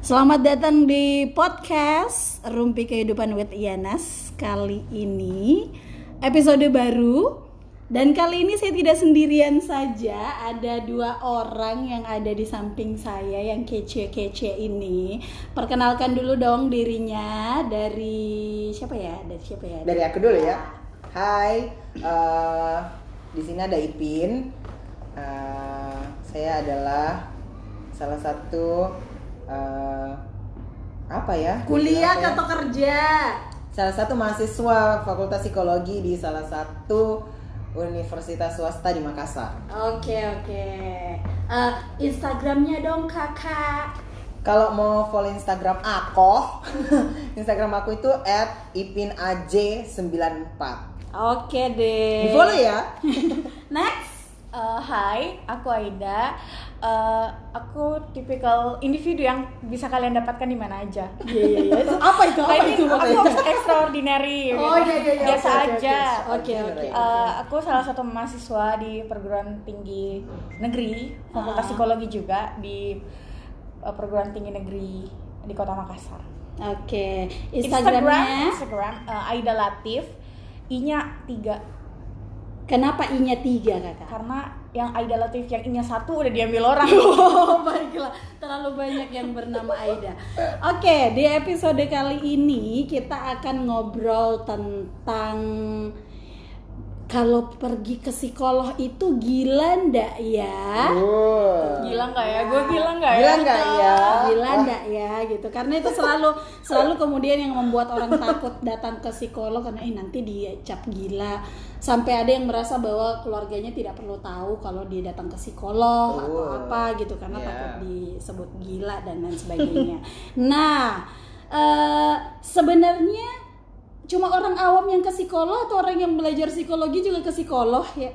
Selamat datang di podcast Rumpi Kehidupan with Iyanas Kali ini episode baru Dan kali ini saya tidak sendirian saja Ada dua orang yang ada di samping saya yang kece-kece ini Perkenalkan dulu dong dirinya Dari siapa ya? Dari siapa ya? Dari aku dulu ya. Hai, eh, di sini ada Ipin. Eh, saya adalah salah satu eh, apa ya? Kuliah ya? atau kerja? Salah satu mahasiswa Fakultas Psikologi di salah satu universitas swasta di Makassar. Oke oke Eh, Instagramnya dong kakak Kalau mau follow Instagram aku, Instagram aku itu @ipinaj94. Oke deh Di follow ya. Next hai, aku Aida. Eh, aku tipikal individu yang bisa kalian dapatkan di mana aja. Iya iya iya. Apa itu? Apa itu? Aku extraordinary. Oh gitu. iya iya iya. Biasa oke, aja. Oke oke. Eh, aku salah satu mahasiswa di perguruan tinggi negeri, Fakultas Ah. Psikologi juga di eh, perguruan tinggi negeri di Kota Makassar. Oke. Instagram, Instagramnya Instagram eh, Aida Latif, I-nya 3 kenapa i-nya tiga kakak? karena yang Aida Latif yang I-nya satu udah diambil orang. Oh baiklah, terlalu banyak yang bernama Aida. Oke, di episode kali ini kita akan ngobrol tentang kalau pergi ke psikolog itu gila ndak ya? Wow. Gila nggak ya? Gue gila nggak ya? Gila nggak ya? Gila ndak ya gitu. Karena itu selalu selalu kemudian yang membuat orang takut datang ke psikolog karena eh nanti dia cap gila. Sampai ada yang merasa bahwa keluarganya tidak perlu tahu kalau dia datang ke psikolog atau apa gitu karena Iya. takut disebut gila dan lain sebagainya. nah, eh, sebenarnya cuma orang awam yang ke psikolog atau orang yang belajar psikologi juga ke psikolog ya?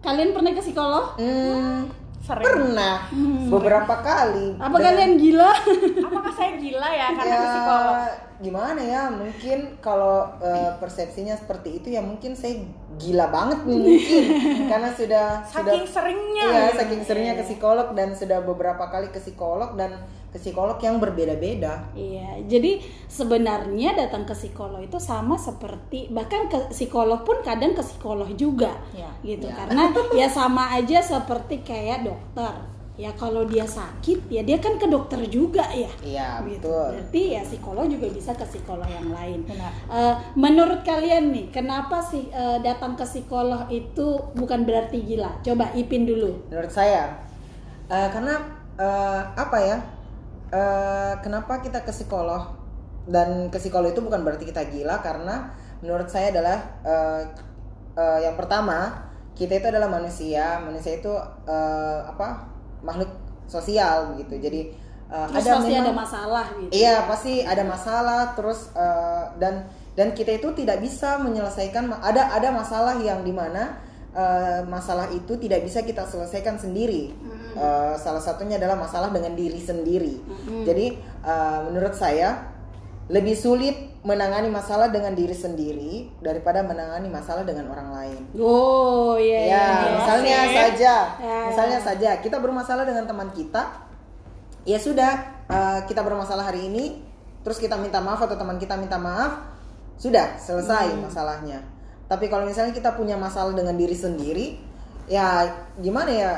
Kalian pernah ke psikolog? Hmm, Sering. pernah beberapa kali. Apa Dan- kalian gila? Apakah saya gila ya karena ya, ke psikolog? gimana ya? Mungkin kalau eh, persepsinya seperti itu ya mungkin saya gila banget nih mungkin karena sudah Saking sudah seringnya. Iya, gitu. saking seringnya ke psikolog dan sudah beberapa kali ke psikolog dan ke psikolog yang berbeda-beda. Iya, jadi sebenarnya datang ke psikolog itu sama seperti bahkan ke psikolog pun kadang ke psikolog juga, Iya. gitu. Iya. Karena ya sama aja seperti kayak dokter. Ya kalau dia sakit ya dia kan ke dokter juga ya. Iya, Gitu. betul. Berarti ya psikolog juga bisa ke psikolog yang lain. Benar. Eh, menurut kalian nih, kenapa sih eh, datang ke psikolog itu bukan berarti gila? Coba Ipin dulu. Menurut saya, eh, karena eh, apa ya? Eh, kenapa kita ke psikolog dan ke psikolog itu bukan berarti kita gila karena menurut saya adalah eh, eh, yang pertama kita itu adalah manusia, manusia itu eh, apa makhluk sosial gitu. Jadi eh, Terus pasti ada memang- masalah gitu. Iya pasti ada masalah terus eh, dan dan kita itu tidak bisa menyelesaikan ada ada masalah yang di mana eh, masalah itu tidak bisa kita selesaikan sendiri. Eh, salah satunya adalah masalah dengan diri sendiri. Jadi eh, menurut saya lebih sulit menangani masalah dengan diri sendiri daripada menangani masalah dengan orang lain. Oh iya Ya, iya. iya. misalnya sih. saja, Ya. misalnya saja kita bermasalah dengan teman kita, ya sudah eh, kita bermasalah hari ini, terus kita minta maaf atau teman kita minta maaf, sudah selesai Hmm. masalahnya. Tapi kalau misalnya kita punya masalah dengan diri sendiri, ya gimana ya?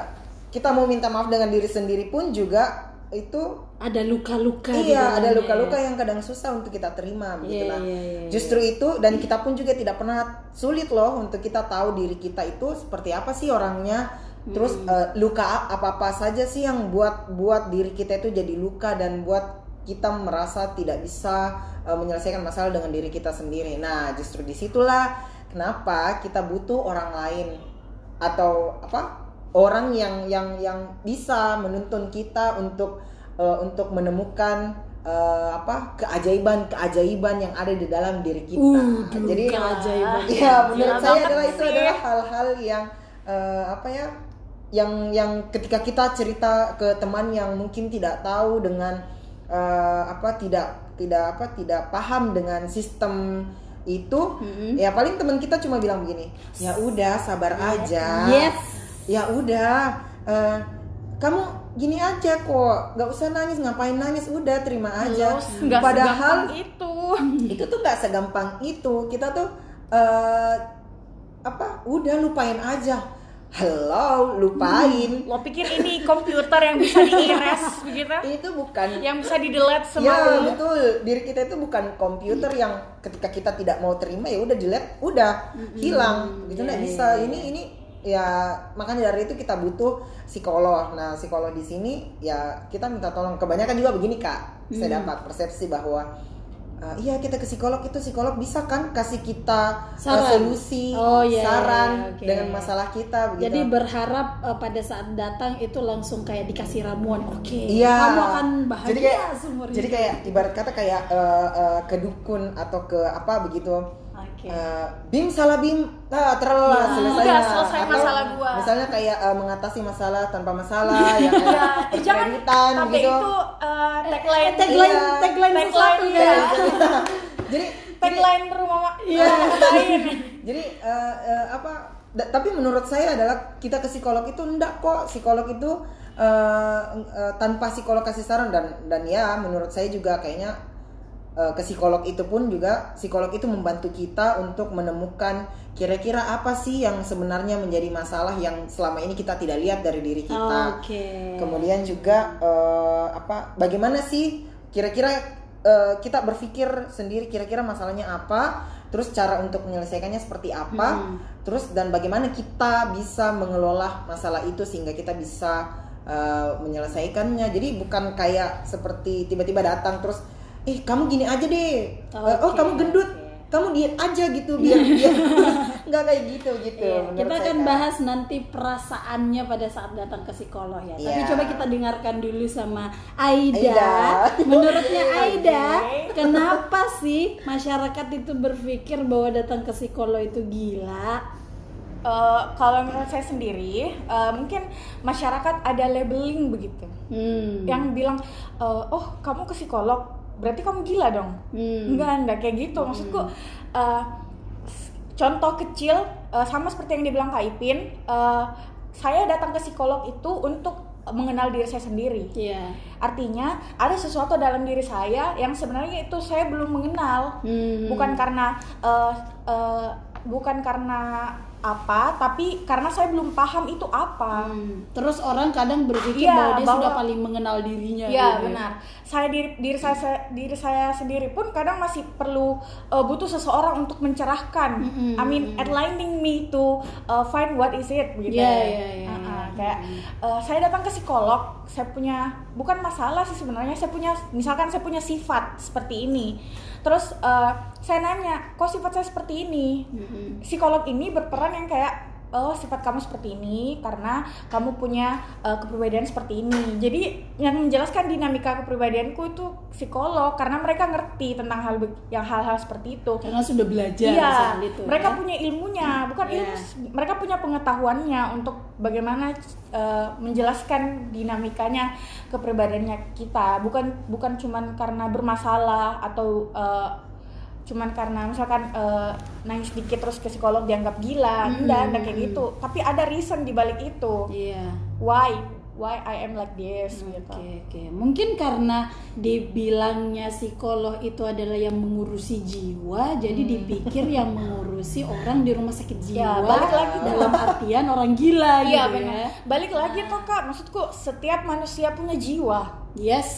Kita mau minta maaf dengan diri sendiri pun juga itu ada luka-luka Iya, ada luka-luka ya. yang kadang susah untuk kita terima begitu Iya, lah. iya, iya, Justru itu dan kita pun juga tidak pernah sulit loh untuk kita tahu diri kita itu seperti apa sih orangnya. Terus Hmm. eh, luka apa-apa saja sih yang buat buat diri kita itu jadi luka dan buat kita merasa tidak bisa eh, menyelesaikan masalah dengan diri kita sendiri. Nah, justru di situlah kenapa kita butuh orang lain atau apa orang yang yang yang bisa menuntun kita untuk eh, untuk menemukan eh, apa keajaiban-keajaiban yang ada di dalam diri kita. Uh, Jadi keajaiban. ya menurut saya adalah itu adalah hal-hal yang eh, apa ya yang yang ketika kita cerita ke teman yang mungkin tidak tahu dengan eh, apa tidak tidak apa tidak paham dengan sistem itu Mm-mm. ya paling teman kita cuma bilang begini ya udah sabar aja Yes. Ya udah eh, kamu gini aja kok nggak usah nangis ngapain nangis? Udah terima aja. nggak padahal itu. itu tuh nggak segampang itu. Kita tuh eh, apa udah lupain aja. Hello lupain. Lo pikir ini komputer yang bisa diiris begitu? Itu bukan. Yang bisa di delete ya semua betul. Diri kita itu bukan komputer yang ketika kita tidak mau terima ya udah delete udah hilang. gitu nggak Iya, bisa. iya, ini ini ya makanya dari itu kita butuh psikolog nah psikolog di sini ya kita minta tolong kebanyakan juga begini kak saya Hmm. dapat persepsi bahwa uh, iya kita ke psikolog itu psikolog bisa kan kasih kita uh, Saran. solusi Oh, iya, saran iya, oke. dengan masalah kita begitu Jadi berharap eh, pada saat datang itu langsung kayak dikasih ramuan. Oke, Iya. kamu akan bahagia jadi kayak, seumur Jadi kayak ibarat kata kayak eh, eh, ke dukun atau ke apa begitu. Oke. Eh, bim salah bim, ah terlalu Ya. selesai. Misalnya kayak eh, mengatasi masalah tanpa masalah, ya kayak ya eh, jangan sampai gitu. itu uh, tagline tagline Iya. tagline Tagline, sesuatu iya. ya. jadi tagline rumah mak Iya. lain jadi eh, eh, apa? da- tapi menurut saya adalah kita ke psikolog itu enggak kok. Psikolog itu eh, eh, tanpa psikolog kasih saran dan dan ya menurut saya juga kayaknya eh, ke psikolog itu pun juga psikolog itu membantu kita untuk menemukan kira-kira apa sih yang sebenarnya menjadi masalah yang selama ini kita tidak lihat dari diri kita. Oke. Kemudian juga eh, apa? Bagaimana sih kira-kira eh, kita berpikir sendiri kira-kira masalahnya apa? Terus cara untuk menyelesaikannya seperti apa? Hmm. Terus dan bagaimana kita bisa mengelola masalah itu sehingga kita bisa eh, menyelesaikannya. Jadi bukan kayak seperti tiba-tiba datang terus, eh kamu gini aja deh. Eh, oh Oke, kamu gendut. Kamu diet aja gitu biar biar nggak kayak gitu gitu. Iya, kita saya, akan Kak. bahas nanti perasaannya pada saat datang ke psikolog ya. Tapi Iya. coba kita dengarkan dulu sama Aida. Aida. Menurutnya Aida, kenapa sih masyarakat itu berpikir bahwa datang ke psikolog itu gila? Eh, kalau menurut saya sendiri eh, mungkin masyarakat ada labeling begitu Hmm. yang bilang eh, oh kamu ke psikolog berarti kamu gila dong? Hmm. enggak enggak kayak gitu. Maksudku eh, s- contoh kecil eh, sama seperti yang dibilang Kak Ipin eh, saya datang ke psikolog itu untuk mengenal diri saya sendiri Iya. artinya ada sesuatu dalam diri saya yang sebenarnya itu saya belum mengenal Hmm. bukan karena eh, eh, bukan karena apa tapi karena saya belum paham itu apa Hmm. Terus orang kadang berpikir Iya, bahwa dia bahwa- sudah paling mengenal dirinya. Iya gitu. benar. Saya diri, diri saya saya- diri saya sendiri pun kadang masih perlu uh, butuh seseorang untuk mencerahkan. Mm-mm, I mean, enlightening me to uh, find what is it begitu. Iya, iya, iya, iya. Kayak uh, saya datang ke psikolog, saya punya bukan masalah sih sebenarnya. Saya punya misalkan saya punya sifat seperti ini. Terus uh, saya nanya, kok sifat saya seperti ini? Mm-mm. psikolog ini berperan yang kayak oh sifat kamu seperti ini karena kamu punya uh, kepribadian seperti ini jadi yang menjelaskan dinamika kepribadianku itu psikolog karena mereka ngerti tentang hal yang hal-hal seperti itu Karena sudah belajar Iya, soal itu. mereka ya. punya ilmunya, bukan Iya. ilmu, mereka punya pengetahuannya untuk bagaimana uh, menjelaskan dinamikanya kepribadiannya kita, bukan bukan cuman karena bermasalah atau uh, cuman karena misalkan uh, nangis dikit terus ke psikolog dianggap gila, Mm-mm. enggak, enggak kayak gitu. Tapi ada reason di balik itu. Iya. Why? Why I am like this Oke gitu. oke. Mungkin karena dibilangnya psikolog itu adalah yang mengurusi jiwa, jadi Hmm. dipikir yang mengurusi orang di rumah sakit Ya, jiwa balik lagi dalam artian orang gila Iya gitu benar. ya. Balik lagi tuh kak, maksudku setiap manusia punya jiwa. Yes.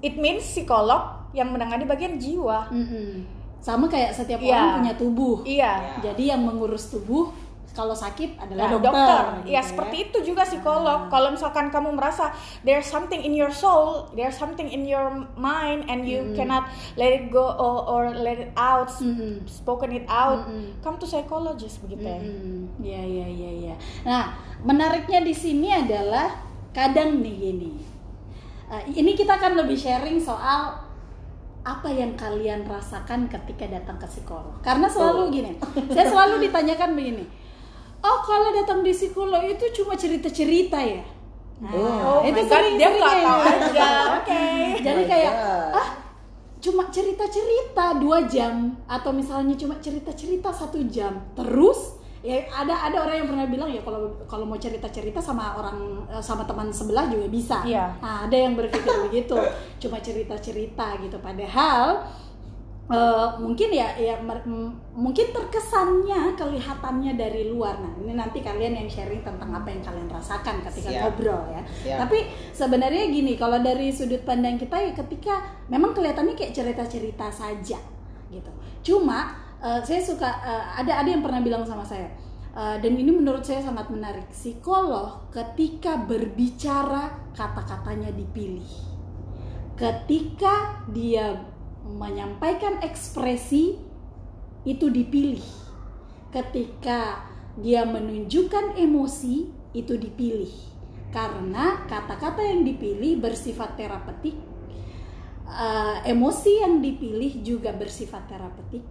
It means psikolog yang menangani bagian jiwa. Mm-mm. Sama kayak setiap Iya. orang punya tubuh. Iya. Jadi yang mengurus tubuh kalau sakit adalah Nah, dokter. Ya gitu seperti itu juga psikolog. Kalau misalkan kamu merasa there's something in your soul, there's something in your mind, and you cannot let it go or, or let it out, Mm-mm. spoken it out, Mm-mm. come to psychologist begitu ya. Hmm, ya ya ya ya. Nah, menariknya di sini adalah kadang nih gini. Eh, ini kita akan lebih sharing soal apa yang kalian rasakan ketika datang ke psikolog. Karena selalu gini, saya selalu ditanyakan begini. Oh, kalau datang di psikolog itu cuma cerita-cerita ya? Nah, Oh, Oh itu God, sering dia nggak tahu aja. Oke. Jadi Oh kayak God. ah cuma cerita-cerita dua jam atau misalnya cuma cerita-cerita satu jam terus ya ada ada orang yang pernah bilang ya kalau kalau mau cerita cerita sama orang eh, sama teman sebelah juga bisa Iya. nah, ada yang berpikir begitu cuma cerita cerita gitu padahal eh, mungkin ya ya mungkin terkesannya kelihatannya dari luar nah ini nanti kalian yang sharing tentang apa yang kalian rasakan ketika Siap. ngobrol ya Siap. tapi sebenarnya gini kalau dari sudut pandang kita ya ketika memang kelihatannya kayak cerita-cerita saja gitu cuma eh, saya suka eh, ada ada yang pernah bilang sama saya eh, dan ini menurut saya sangat menarik. Psikolog ketika berbicara kata-katanya dipilih. Ketika dia menyampaikan ekspresi itu dipilih. Ketika dia menunjukkan emosi itu dipilih. Karena kata-kata yang dipilih bersifat terapeutik eh, emosi yang dipilih juga bersifat terapeutik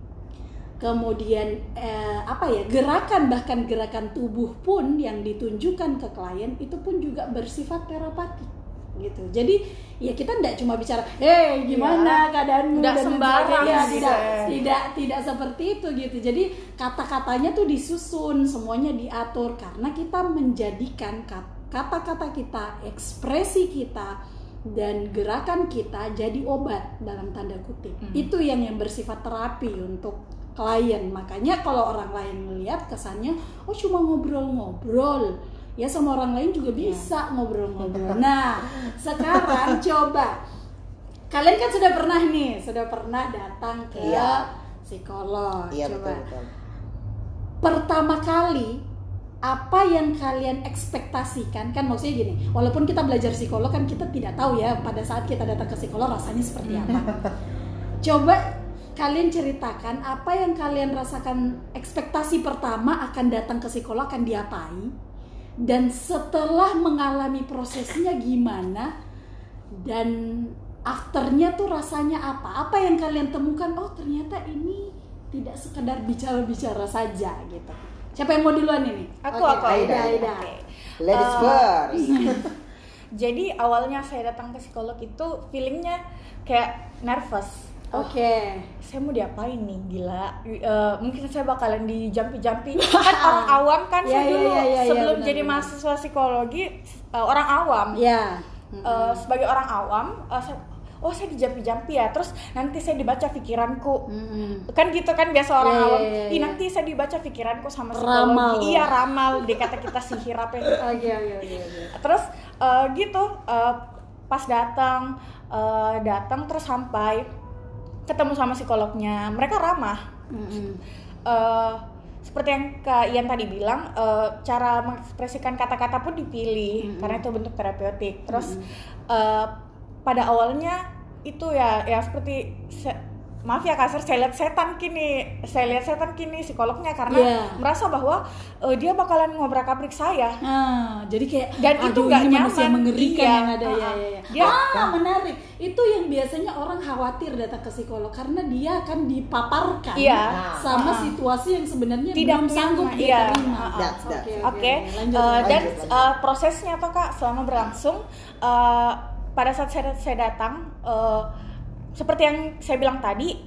kemudian eh, apa ya gerakan bahkan gerakan tubuh pun yang ditunjukkan ke klien itu pun juga bersifat terapeutik gitu. Jadi ya kita tidak cuma bicara hei gimana keadaanmu Nggak dan sembarang sebagainya. gitu tidak ya. tidak tidak seperti itu gitu. Jadi kata-katanya tuh disusun semuanya diatur karena kita menjadikan kat- kata-kata kita ekspresi kita dan gerakan kita jadi obat dalam tanda kutip. Itu yang yang bersifat terapi untuk klien. Makanya kalau orang lain melihat kesannya oh cuma ngobrol-ngobrol. Ya sama orang lain juga bisa ngobrol-ngobrol. Nah sekarang coba. Kalian kan sudah pernah nih sudah pernah datang ke Iya. psikolog. Iya coba. betul betul. pertama kali apa yang kalian ekspektasikan? Kan maksudnya gini walaupun kita belajar psikolog kan kita tidak tahu ya pada saat kita datang ke psikolog rasanya seperti apa. Coba kalian ceritakan apa yang kalian rasakan ekspektasi pertama akan datang ke psikolog akan diapai dan setelah mengalami prosesnya gimana dan afternya tuh rasanya apa apa yang kalian temukan oh ternyata ini tidak sekedar bicara-bicara saja gitu siapa yang mau duluan ini Aku, Oke, aku, Aida, Aida. Aida. Oke. Ladies Eh, first. Jadi awalnya saya datang ke psikolog itu feelingnya kayak nervous. Oke. Saya mau diapain nih, gila. Eh, mungkin saya bakalan dijampi-jampi. kan orang awam kan Iya, saya iya, dulu iya, iya, sebelum benar, jadi mahasiswa psikologi eh, orang awam. Ya. Eh, sebagai orang awam, eh, saya- oh saya dijampi-jampi ya. Terus nanti saya dibaca pikiranku. Mm-mm. kan gitu kan biasa orang Iya, awam iya, iya, Ih, iya. nanti saya dibaca pikiranku sama Ramal. psikologi iya ramal dikata kita sihir apa Oke oke oke. oke. terus eh, gitu eh, pas datang eh, datang terus sampai ketemu sama psikolognya mereka ramah Mm-mm. Eh, seperti yang Kak Ian tadi bilang eh, cara mengekspresikan kata-kata pun dipilih Mm-mm. karena itu bentuk terapeutik terus eh, pada awalnya itu ya ya seperti se- maaf ya kasar saya lihat setan kini saya lihat setan kini psikolognya karena Iya. merasa bahwa eh, dia bakalan ngobrak abrik saya Nah, jadi kayak Dan itu nggak nyaman. mengerikan Iya. yang ada ya Uh-uh. ya ya. Dia- ah, menarik. Itu yang biasanya orang khawatir datang ke psikolog karena dia akan dipaparkan Iya. sama Uh-uh. situasi yang sebenarnya Tidak belum sanggup dia terima. Oke, dan lanjut. eh, prosesnya tuh kak selama berlangsung eh, pada saat saya, saya datang eh, seperti yang saya bilang tadi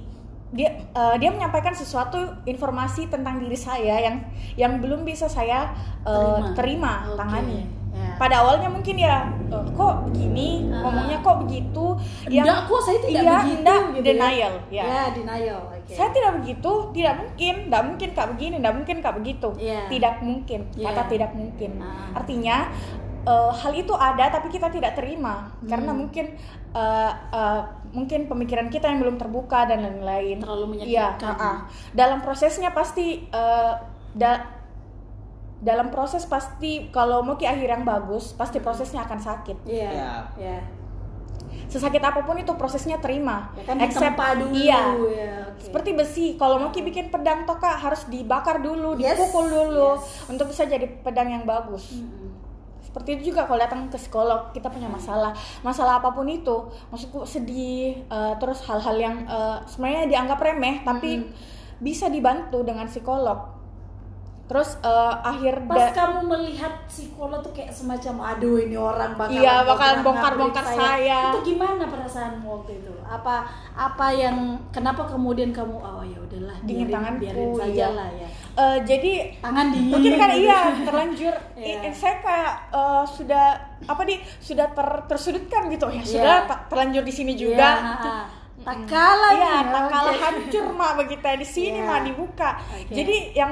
dia eh, dia menyampaikan sesuatu informasi tentang diri saya yang yang belum bisa saya eh, terima, Oke, tangani. ya. Pada awalnya mungkin ya eh, kok begini Ah. ngomongnya kok begitu Enggak, kok saya tidak iya, begitu enggak, gitu ya. denial ya. Ya, denial. Oke. Saya tidak begitu, tidak mungkin, tidak mungkin kak begini, tidak mungkin kak begitu, Iya. tidak mungkin, Iya. kata tidak mungkin. Ah. Artinya eh, hal itu ada tapi kita tidak terima karena Hmm. mungkin eh, eh, mungkin pemikiran kita yang belum terbuka dan lain-lain. Terlalu Iya, menyakitkan. ah, ah. dalam prosesnya pasti eh, da- dalam proses pasti kalau mau ke akhir yang bagus pasti prosesnya akan sakit. Iya. Ya. Ya. Sesakit apa pun itu prosesnya terima. Ya kan ditempa dulu Iya. ya. oke. Seperti besi, kalau mau ki bikin pedang toh kak harus dibakar dulu, Yes, dipukul dulu yes. untuk bisa jadi pedang yang bagus. Mm-mm. Seperti itu juga kalau datang ke psikolog kita punya masalah, masalah apa pun itu, maksudku sedih, eh, terus hal-hal yang eh, sebenarnya dianggap remeh tapi bisa dibantu dengan psikolog. terus eh, akhir Pas kamu melihat psikolog tuh kayak semacam aduh ini orang bakal Iya, bakalan bongkar-bongkar saya. Itu gimana perasaanmu waktu itu? Apa apa yang kenapa kemudian kamu oh ya udahlah Dingin tanganku, biarin saja iya. lah ya. Eh, jadi Tangan dingin. mungkin kan gitu. iya terlanjur Iya. I- saya kayak eh, sudah apa nih sudah ter, tersudutkan gitu ya Iya. sudah terlanjur di sini Iya, juga ha, ha. tak kalah Iya, nih, tak kalah oke. hancur mak begitu di sini Iya. mah dibuka. Oke. Jadi yang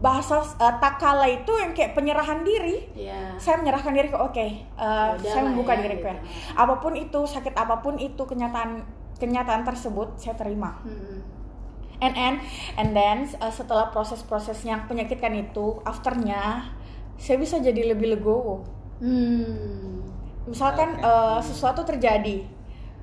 bahasa tak kalah itu yang kayak penyerahan diri. Iya. Saya menyerahkan diri ke oke, eh, Udah saya lah membuka ya, diriku ya. gitu. Apa pun itu sakit apa pun itu kenyataan kenyataan tersebut saya terima. Mm-mm. And and and then uh, setelah proses-proses yang penyakitkan itu, afternya saya bisa jadi lebih legowo. Hmm. Misalkan Oke. uh, sesuatu terjadi,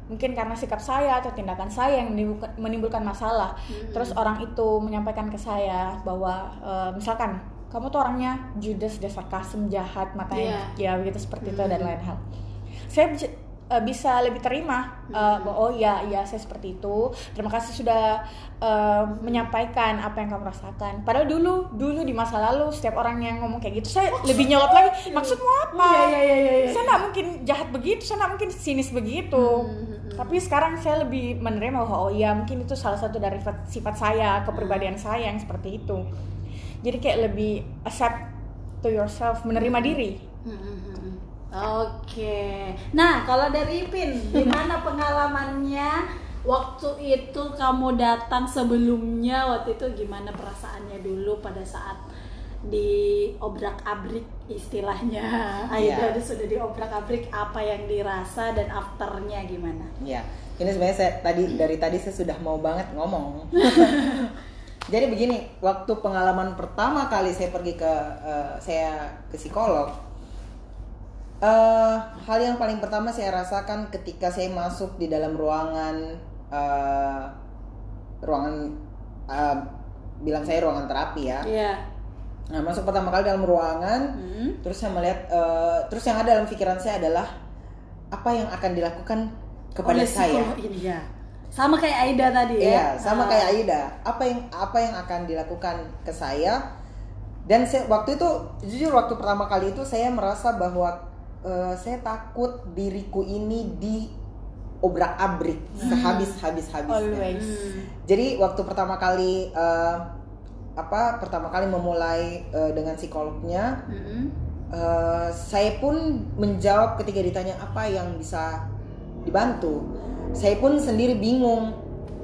mungkin karena sikap saya atau tindakan saya yang menimbulkan, masalah, terus orang itu menyampaikan ke saya bahwa uh, misalkan kamu tuh orangnya judes, dasar kasem, jahat, matanya ya begitu seperti itu dan lain hal. Saya uh, bisa lebih terima uh, bahwa oh ya ya saya seperti itu. Terima kasih sudah uh, menyampaikan apa yang kamu rasakan. Padahal dulu dulu di masa lalu setiap orang yang ngomong kayak gitu saya lebih nyolot lagi. Maksudmu apa? Iya, iya, iya, iya, iya. Saya nggak mungkin jahat begitu, saya nggak mungkin sinis begitu. Hmm, Tapi sekarang saya lebih menerima bahwa oh ya mungkin itu salah satu dari sifat- saya, kepribadian saya yang seperti itu. Jadi kayak lebih accept to yourself, menerima diri. Oke. Nah, kalau dari Ipin, gimana pengalamannya waktu itu kamu datang sebelumnya? Waktu itu gimana perasaannya dulu pada saat di obrak-abrik istilahnya? Aida Iya. sudah di obrak-abrik apa yang dirasa dan afternya gimana? Ya, ini sebenarnya saya tadi dari tadi saya sudah mau banget ngomong. Jadi begini, waktu pengalaman pertama kali saya pergi ke eh, saya ke psikolog, eh hal yang paling pertama saya rasakan ketika saya masuk di dalam ruangan eh, ruangan eh, bilang saya ruangan terapi ya. Iya. Nah, masuk pertama kali dalam ruangan, Hmm. terus saya melihat eh, terus yang ada dalam pikiran saya adalah apa yang akan dilakukan kepada Oleh saya. ini ya. Sama kayak Aida tadi ya. Iya, sama Ah. kayak Aida. Apa yang apa yang akan dilakukan ke saya? Dan saya, waktu itu jujur waktu pertama kali itu saya merasa bahwa eh, saya takut diriku ini di obrak-abrik sehabis-habis habisnya. Always. Hmm. Jadi waktu pertama kali eh, apa pertama kali memulai eh, dengan psikolognya Mm-mm. Eh, saya pun menjawab ketika ditanya apa yang bisa dibantu. Saya pun sendiri bingung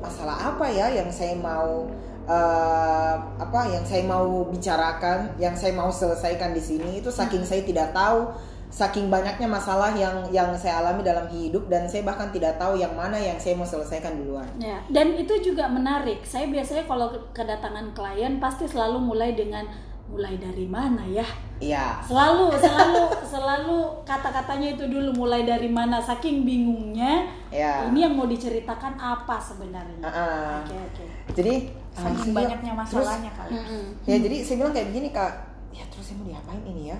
masalah apa ya yang saya mau eh, apa yang saya mau bicarakan, yang saya mau selesaikan di sini itu saking saya tidak tahu, saking banyaknya masalah yang yang saya alami dalam hidup dan saya bahkan tidak tahu yang mana yang saya mau selesaikan duluan. Ya, dan itu juga menarik. Saya biasanya kalau kedatangan klien pasti selalu mulai dengan mulai dari mana ya? Iya. Selalu, selalu, selalu kata-katanya itu dulu mulai dari mana. Saking bingungnya, Ya. ini yang mau diceritakan apa sebenarnya? Ah, ah. Oke, oke. Jadi Saking banyaknya terus- masalahnya kali. Mm-mm. ya jadi saya bilang kayak begini kak ya terus saya mau diapain ini ya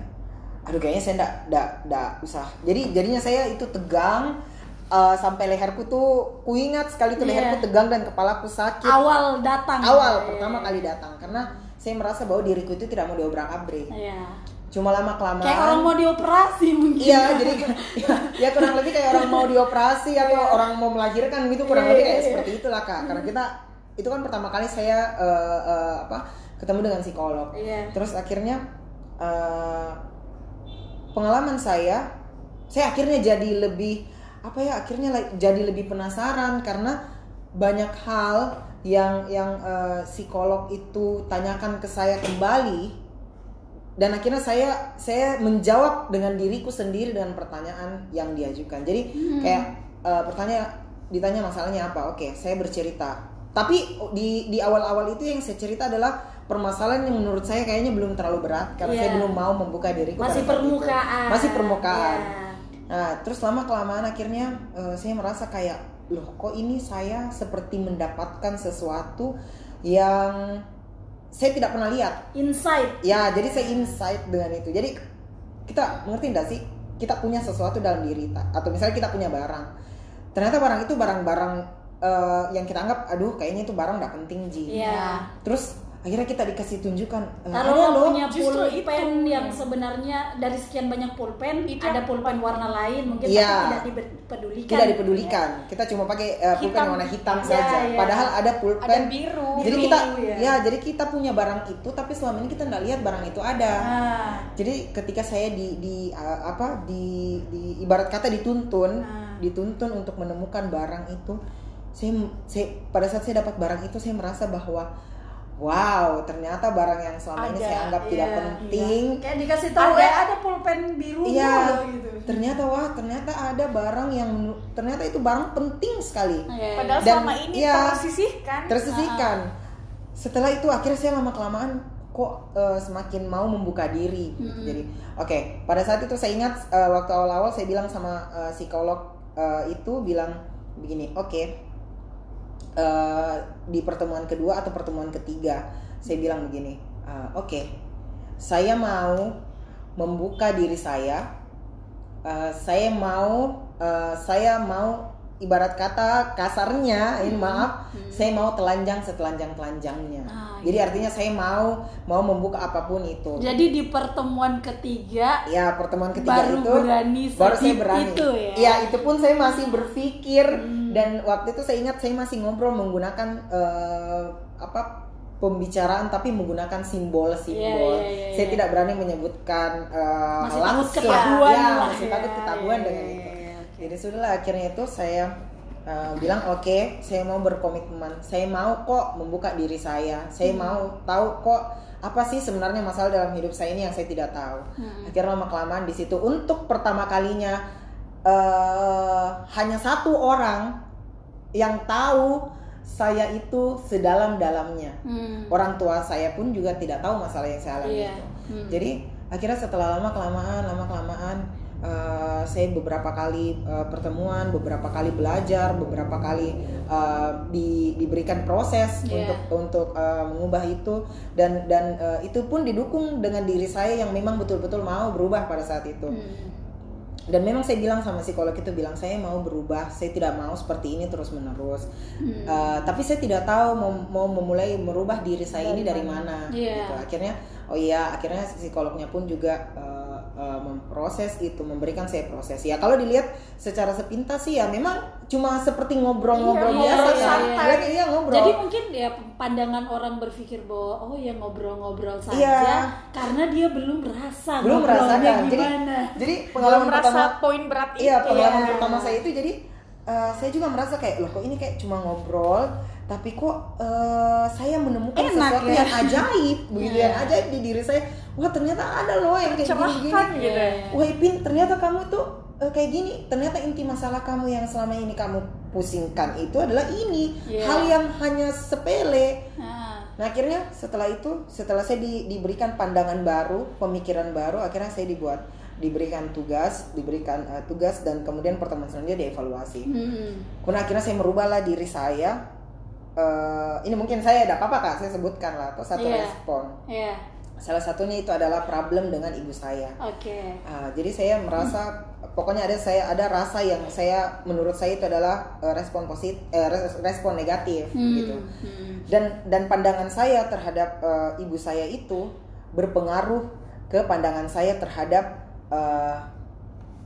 aduh kayaknya saya ndak ndak ndak usah jadi jadinya saya itu tegang eh, sampai leherku tuh kuingat sekali tuh Iya. leherku tegang dan kepalaku sakit Awal datang. awal Iya, pertama kali datang karena saya merasa bahwa diriku itu tidak mau diobrak abrik Iya. cuma lama kelamaan Kayak orang mau dioperasi mungkin. Iya, jadi ya, ya kurang lebih kayak orang mau dioperasi atau orang mau melahirkan gitu kurang Iya, lebih iya, kayak iya. seperti itulah kak. Karena kita itu kan pertama kali saya eh, eh, apa ketemu dengan psikolog. Iya. Terus akhirnya eh, pengalaman saya, saya akhirnya jadi lebih apa ya akhirnya jadi lebih penasaran karena banyak hal yang yang eh, psikolog itu tanyakan ke saya kembali. Dan akhirnya saya saya menjawab dengan diriku sendiri dengan pertanyaan yang diajukan. Jadi kayak eh, pertanyaan ditanya masalahnya apa oke saya bercerita. Tapi di di awal-awal itu yang saya cerita adalah permasalahan yang menurut saya kayaknya belum terlalu berat karena saya Iya. belum mau membuka diriku Masih itu. permukaan. masih permukaan Iya. nah terus lama kelamaan akhirnya eh, saya merasa kayak loh kok ini saya seperti mendapatkan sesuatu yang saya tidak pernah lihat Insight. Ya, jadi saya insight dengan itu. Jadi kita mengerti enggak sih? Kita punya sesuatu dalam diri kita atau misalnya kita punya barang. Ternyata barang itu barang-barang eh, yang kita anggap aduh kayaknya itu barang nggak penting Ji. Iya. Terus akhirnya kita dikasih tunjukkan eh, Kalau lo punya pulpen yang sebenarnya dari sekian banyak pulpen Itu ada pulpen warna lain mungkin Iya. tapi tidak dipedulikan. tidak dipedulikan kita cuma pakai eh, pulpen Hitam. warna hitam Ya, saja ya. padahal ada pulpen Ada biru. jadi Biru, kita ya. ya. jadi kita punya barang itu tapi selama ini kita nggak lihat barang itu ada Nah, jadi ketika saya di di uh, apa di, di ibarat kata dituntun Ah. dituntun untuk menemukan barang itu saya saya pada saat saya dapat barang itu saya merasa bahwa wow ternyata barang yang selama ini saya anggap tidak iya, penting kayak dikasih tahu Ada. eh ada pulpen biru Iya, gitu. ternyata wah ternyata ada barang yang ternyata itu barang penting sekali Iya, Padahal Dan, selama ini iya. tersisihkan. tersisihkan. Setelah itu akhirnya saya lama kelamaan kok eh, semakin mau membuka diri. gitu. Jadi oke pada saat itu saya ingat eh, waktu awal-awal saya bilang sama eh, psikolog eh, itu bilang begini, oke eh, di pertemuan kedua atau pertemuan ketiga. Saya bilang begini, eh, oke saya mau membuka diri saya, Eh, saya mau eh, saya mau ibarat kata kasarnya ini maaf saya mau telanjang setelanjang telanjangnya Ah, jadi artinya saya mau mau membuka apa pun itu Jadi di pertemuan ketiga ya pertemuan ketiga Baru itu berani baru saya berani itu ya? itu pun saya masih berpikir Hmm. dan waktu itu saya ingat saya masih ngobrol menggunakan eh, apa pembicaraan tapi menggunakan simbol-simbol. Iya, iya, iya, saya iya. tidak berani menyebutkan eh, Masih takut langsung. ketahuan Ya, lah. masih Iya, takut ketahuan iya, dengan iya, itu. Jadi sudahlah akhirnya itu saya eh, bilang oke, saya mau berkomitmen. Saya mau kok membuka diri saya. Saya Hmm. mau tahu kok apa sih sebenarnya masalah dalam hidup saya ini yang saya tidak tahu. Hmm. Akhirnya lama kelamaan di situ untuk pertama kalinya eh, hanya satu orang yang tahu saya itu sedalam-dalamnya. Hmm. Orang tua saya pun juga tidak tahu masalah yang saya alami Iya. itu. Hmm. Jadi akhirnya setelah lama kelamaan, lama kelamaan eh, saya beberapa kali eh, pertemuan, beberapa kali belajar, beberapa kali eh, di- diberikan proses Iya. untuk untuk eh, mengubah itu dan dan eh, itu pun didukung dengan diri saya yang memang betul-betul mau berubah pada saat itu. Hmm. Dan memang saya bilang sama psikolog itu bilang saya mau berubah, saya tidak mau seperti ini terus menerus. Hmm. Uh, tapi saya tidak tahu mau, mau memulai merubah diri saya ini dari mana. Iya. Gitu. Akhirnya, oh iya, akhirnya psikolognya pun juga uh, uh, memproses itu, memberikan saya proses. Ya kalau dilihat secara sepintas sih ya memang cuma seperti ngobrol-ngobrol Iya, biasa kan. santai. Lihat, iya ngobrol. Jadi mungkin ya pandangan orang berpikir bahwa oh ya ngobrol-ngobrol saja Iya. karena dia belum merasa belum ngobrolnya merasakan. Jadi, gimana. jadi Belum pengalaman merasa pertama poin berat itu. Iya pengalaman ya. pertama saya itu jadi eh, saya juga merasa kayak loh kok ini kayak cuma ngobrol tapi kok eh, saya menemukan Enak sesuatu ya. yang ajaib begitu Iya. yang ajaib di diri saya wah ternyata ada loh yang kayak gini-gini Cerahkan gitu. Iya. wah Ipin ternyata kamu tuh eh, kayak gini ternyata inti masalah kamu yang selama ini kamu pusingkan itu adalah ini Iya. hal yang hanya sepele Nah, Nah akhirnya setelah itu, setelah saya di- diberikan pandangan baru, pemikiran baru, akhirnya saya dibuat diberikan tugas, diberikan eh, tugas dan kemudian pertemuan selanjutnya dievaluasi. hmm. Kemudian akhirnya saya merubahlah diri saya. Eh, ini mungkin saya ada apa kak? Saya sebutkan lah atau satu Iya. respon. ya, Salah satunya itu adalah problem dengan ibu saya. oke. Ah, jadi saya merasa pokoknya ada saya ada rasa yang saya menurut saya itu adalah eh, respon positif, eh, res- respon negatif Hmm, gitu hmm. dan dan pandangan saya terhadap eh, ibu saya itu berpengaruh ke pandangan saya terhadap eh,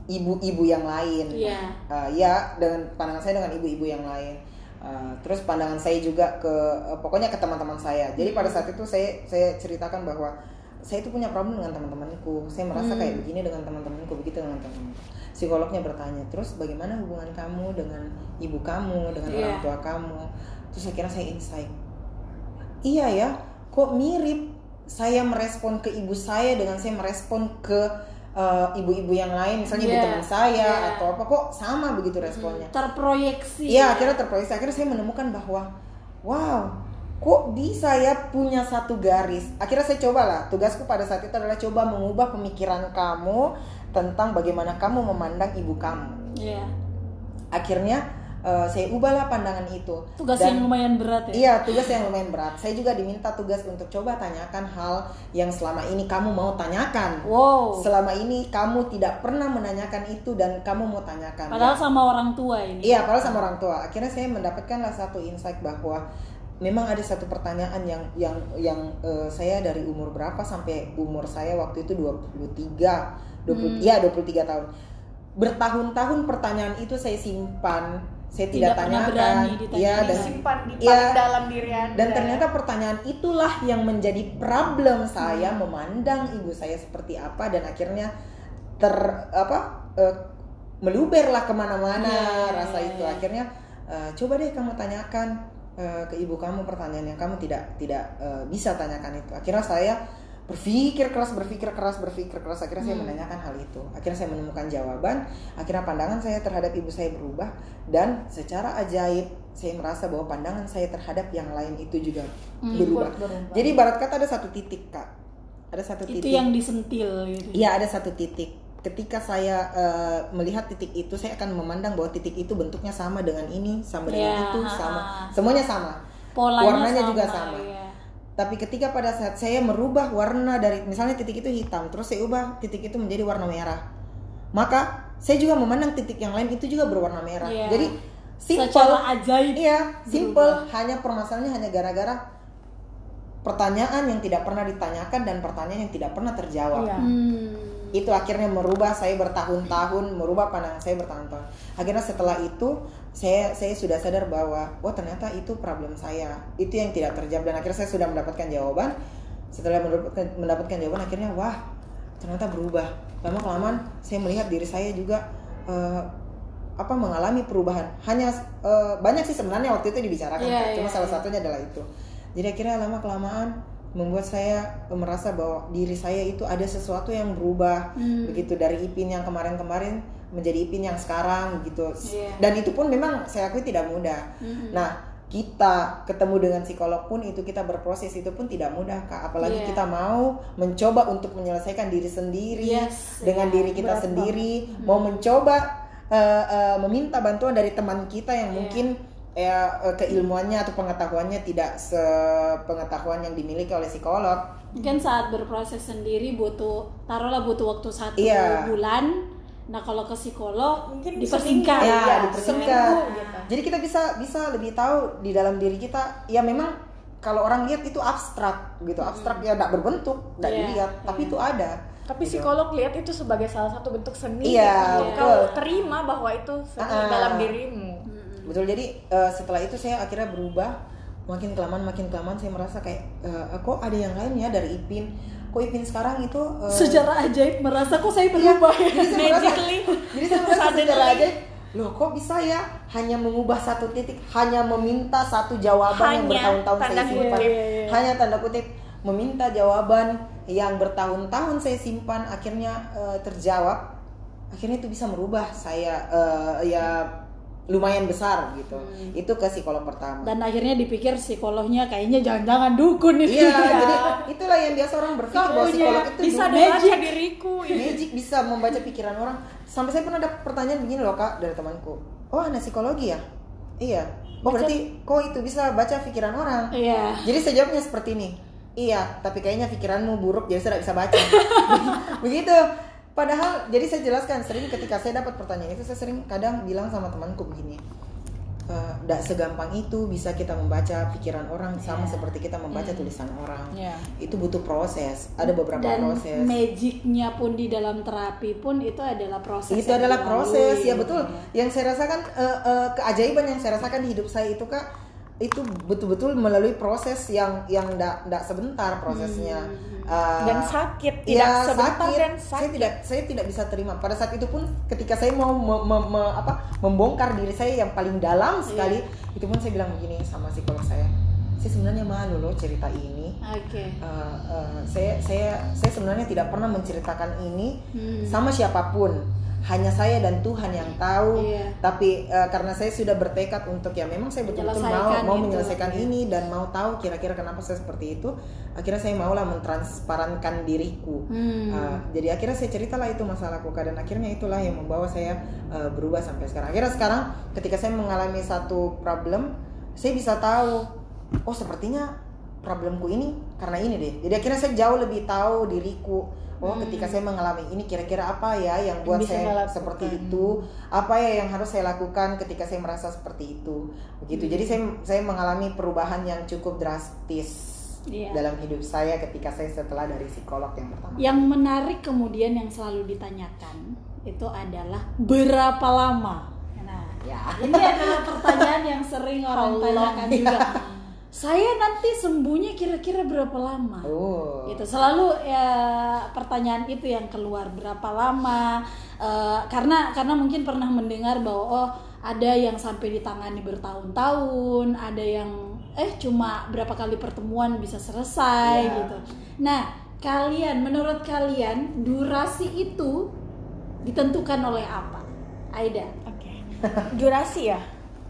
ibu-ibu yang lain. Iya. Eh, ya dengan pandangan saya dengan ibu-ibu yang lain. Eh, terus pandangan saya juga ke eh, pokoknya ke teman-teman saya. Jadi pada saat itu saya saya ceritakan bahwa saya itu punya problem dengan teman-temanku. Saya merasa Hmm. kayak begini dengan teman-temanku, begitu dengan teman-temanku. Psikolognya bertanya, terus bagaimana hubungan kamu dengan ibu kamu, dengan Iya. orang tua kamu? Terus akhirnya saya insight, iya ya, kok mirip saya merespon ke ibu saya dengan saya merespon ke uh, ibu-ibu yang lain, misalnya ibu Iya, teman saya iya. atau apa, kok sama begitu responnya? Terproyeksi. Iya, akhirnya terproyeksi. Akhirnya saya menemukan bahwa, wow, kok bisa ya punya satu garis. Akhirnya saya cobalah. Tugasku pada saat itu adalah coba mengubah pemikiran kamu tentang bagaimana kamu memandang ibu kamu. Iya. Akhirnya eh, saya ubahlah pandangan itu. Tugas Dan- yang lumayan berat ya. Iya, tugas yang lumayan berat. Saya juga diminta tugas untuk coba tanyakan hal yang selama ini kamu mau tanyakan. Wow. Selama ini kamu tidak pernah menanyakan itu dan kamu mau tanyakan. Padahal sama orang tua ini. Iya, padahal sama orang tua. Akhirnya saya mendapatkanlah satu insight bahwa memang ada satu pertanyaan yang yang yang eh, saya dari umur berapa sampai umur saya waktu itu 23 20 ya 23 tahun bertahun-tahun pertanyaan itu saya simpan saya tidak, Tidak pernah tanyakan berani ditanya. ya dan Simpan di paling dalam diri Anda. dan ternyata pertanyaan itulah yang menjadi problem saya memandang ibu saya seperti apa dan akhirnya ter apa eh, meluberlah ke mana-mana Iya, rasa iya, itu iya. akhirnya eh, coba deh kamu tanyakan eh, ke ibu kamu pertanyaan yang kamu tidak tidak eh, bisa tanyakan itu akhirnya saya berpikir keras berpikir keras berpikir keras akhirnya saya Hmm. menanyakan hal itu akhirnya saya menemukan jawaban akhirnya pandangan saya terhadap ibu saya berubah dan secara ajaib saya merasa bahwa pandangan saya terhadap yang lain itu juga Hmm, berubah berubah. jadi barat kata ada satu titik kak ada satu itu titik yang disentil gitu Iya ada satu titik. Ketika saya eh, melihat titik itu, saya akan memandang bahwa titik itu bentuknya sama dengan ini, sama dengan Ya, itu, sama, semuanya sama. polanya warnanya sama, juga sama. iya. Tapi ketika pada saat saya merubah warna dari, misalnya titik itu hitam, terus saya ubah titik itu menjadi warna merah, maka saya juga memandang titik yang lain itu juga berwarna merah. Iya. Jadi simple, secara ajaib iya, simple. Hanya permasalahannya hanya gara-gara pertanyaan yang tidak pernah ditanyakan dan pertanyaan yang tidak pernah terjawab Iya. Hmm. itu akhirnya merubah saya bertahun-tahun merubah pandangan saya bertahun-tahun akhirnya setelah itu saya saya sudah sadar bahwa oh ternyata itu problem saya. Itu yang tidak terjawab. Dan akhirnya saya sudah mendapatkan jawaban. Setelah mendapatkan, mendapatkan jawaban akhirnya wah ternyata berubah. Lama kelamaan saya melihat diri saya juga eh, apa mengalami perubahan. Hanya eh, banyak sih sebenarnya waktu itu dibicarakan Kak. cuma iya, salah iya. satunya adalah itu. Jadi akhirnya lama kelamaan membuat saya merasa bahwa diri saya itu ada sesuatu yang berubah. Hmm. begitu dari Ipin yang kemarin-kemarin menjadi Ipin yang sekarang gitu Iya. dan itu pun memang saya akui tidak mudah Mm-mm. nah kita ketemu dengan psikolog pun itu kita berproses itu pun tidak mudah kak apalagi Iya. kita mau mencoba untuk menyelesaikan diri sendiri Yes, dengan iya. diri kita Berat sendiri mau mencoba eh, eh, meminta bantuan dari teman kita yang Iya. mungkin ya eh, keilmuannya atau pengetahuannya tidak sepengetahuan yang dimiliki oleh psikolog kan saat berproses sendiri butuh taruhlah butuh waktu satu Iya. bulan nah kalau ke psikolog Mungkin dipersingkat seminggu, ya Iya, dipersingkat seminggu gitu. jadi kita bisa bisa lebih tahu di dalam diri kita ya memang kalau orang lihat itu abstrak gitu abstrak ya tidak berbentuk tidak Iya, dilihat tapi iya. itu ada Tapi Gitu. psikolog lihat itu sebagai salah satu bentuk seni Iya, untuk betul. kau terima bahwa itu seni Ah. dalam dirimu. Mm-mm. betul jadi eh, setelah itu saya akhirnya berubah makin kelamaan makin kelamaan saya merasa kayak eh, kok ada yang lain ya dari Ipin kok Ipin sekarang itu eh, secara ajaib merasa kok saya Iya, berubah ya? jadi saya merasa Magically. jadi saya merasa secara ajaib. Loh kok bisa ya? Hanya mengubah satu titik hanya meminta satu jawaban yang Hanya, bertahun-tahun saya tanda simpan. Kutip. hanya tanda kutip meminta jawaban yang bertahun-tahun saya simpan akhirnya eh, terjawab. Akhirnya itu bisa merubah saya eh, ya lumayan besar gitu. Hmm. itu ke psikolog pertama. Dan akhirnya dipikir psikolognya kayaknya jangan-jangan dukun itu iya jadi itulah yang biasa orang berpikir bahwa psikolog itu Bisa magic. diriku. magic bisa membaca pikiran orang. Sampai saya pernah ada pertanyaan begini loh kak dari temanku. Oh anak psikologi ya? Iya. Oh Baca- berarti kok itu bisa baca pikiran orang? Iya. Jadi saya jawabnya seperti ini. Iya tapi kayaknya pikiranmu buruk jadi saya tidak bisa baca. Begitu padahal jadi saya jelaskan sering ketika saya dapat pertanyaan itu saya sering kadang bilang sama temanku begini tidak segampang itu bisa kita membaca pikiran orang sama Iya. seperti kita membaca tulisan orang. Iya. itu butuh proses ada beberapa dan proses. magicnya pun di dalam terapi pun itu adalah proses itu adalah proses ya betul. Yang saya rasakan eh, eh, keajaiban yang saya rasakan di hidup saya itu kak itu betul-betul melalui proses yang yang tidak sebentar prosesnya. Eh, Dan sakit, tidak ya, sebentar sakit. dan saya sakit. tidak saya tidak bisa terima. Pada saat itu pun ketika saya mau me- me- me- apa membongkar diri saya yang paling dalam sekali itu pun saya bilang begini sama psikolog saya saya sebenarnya malu loh cerita ini. Oke. Eh, eh, saya saya saya sebenarnya tidak pernah menceritakan ini Hmm. sama siapa pun hanya saya dan Tuhan yang tahu Iya. tapi eh, karena saya sudah bertekad untuk ya memang saya betul-betul mau Menyelesaikan mau itu. menyelesaikan Iya. ini dan mau tahu kira-kira kenapa saya seperti itu akhirnya saya maulah mentransparankan diriku Hmm. Uh, jadi akhirnya saya ceritalah itu masalahku dan akhirnya itulah yang membawa saya uh, berubah sampai sekarang. Akhirnya sekarang ketika saya mengalami satu problem, saya bisa tahu, oh sepertinya problemku ini karena ini deh jadi akhirnya saya jauh lebih tahu diriku oh Hmm. ketika saya mengalami ini kira-kira apa ya yang buat Bisa saya saya lakukan. seperti itu apa ya yang harus saya lakukan ketika saya merasa seperti itu begitu Hmm. jadi saya saya mengalami perubahan yang cukup drastis Iya. dalam hidup saya ketika saya setelah dari psikolog yang pertama Yang menarik kemudian yang selalu ditanyakan itu adalah berapa lama. Nah, ya ini adalah pertanyaan yang sering orang How long? tanyakan juga. Saya nanti sembuhnya kira-kira berapa lama? oh gitu selalu ya pertanyaan itu yang keluar berapa lama Eh, karena karena mungkin pernah mendengar bahwa oh ada yang sampai ditangani bertahun-tahun ada yang eh cuma berapa kali pertemuan bisa selesai Iya. gitu nah kalian menurut kalian durasi itu ditentukan oleh apa Aida Oke. Durasi ya.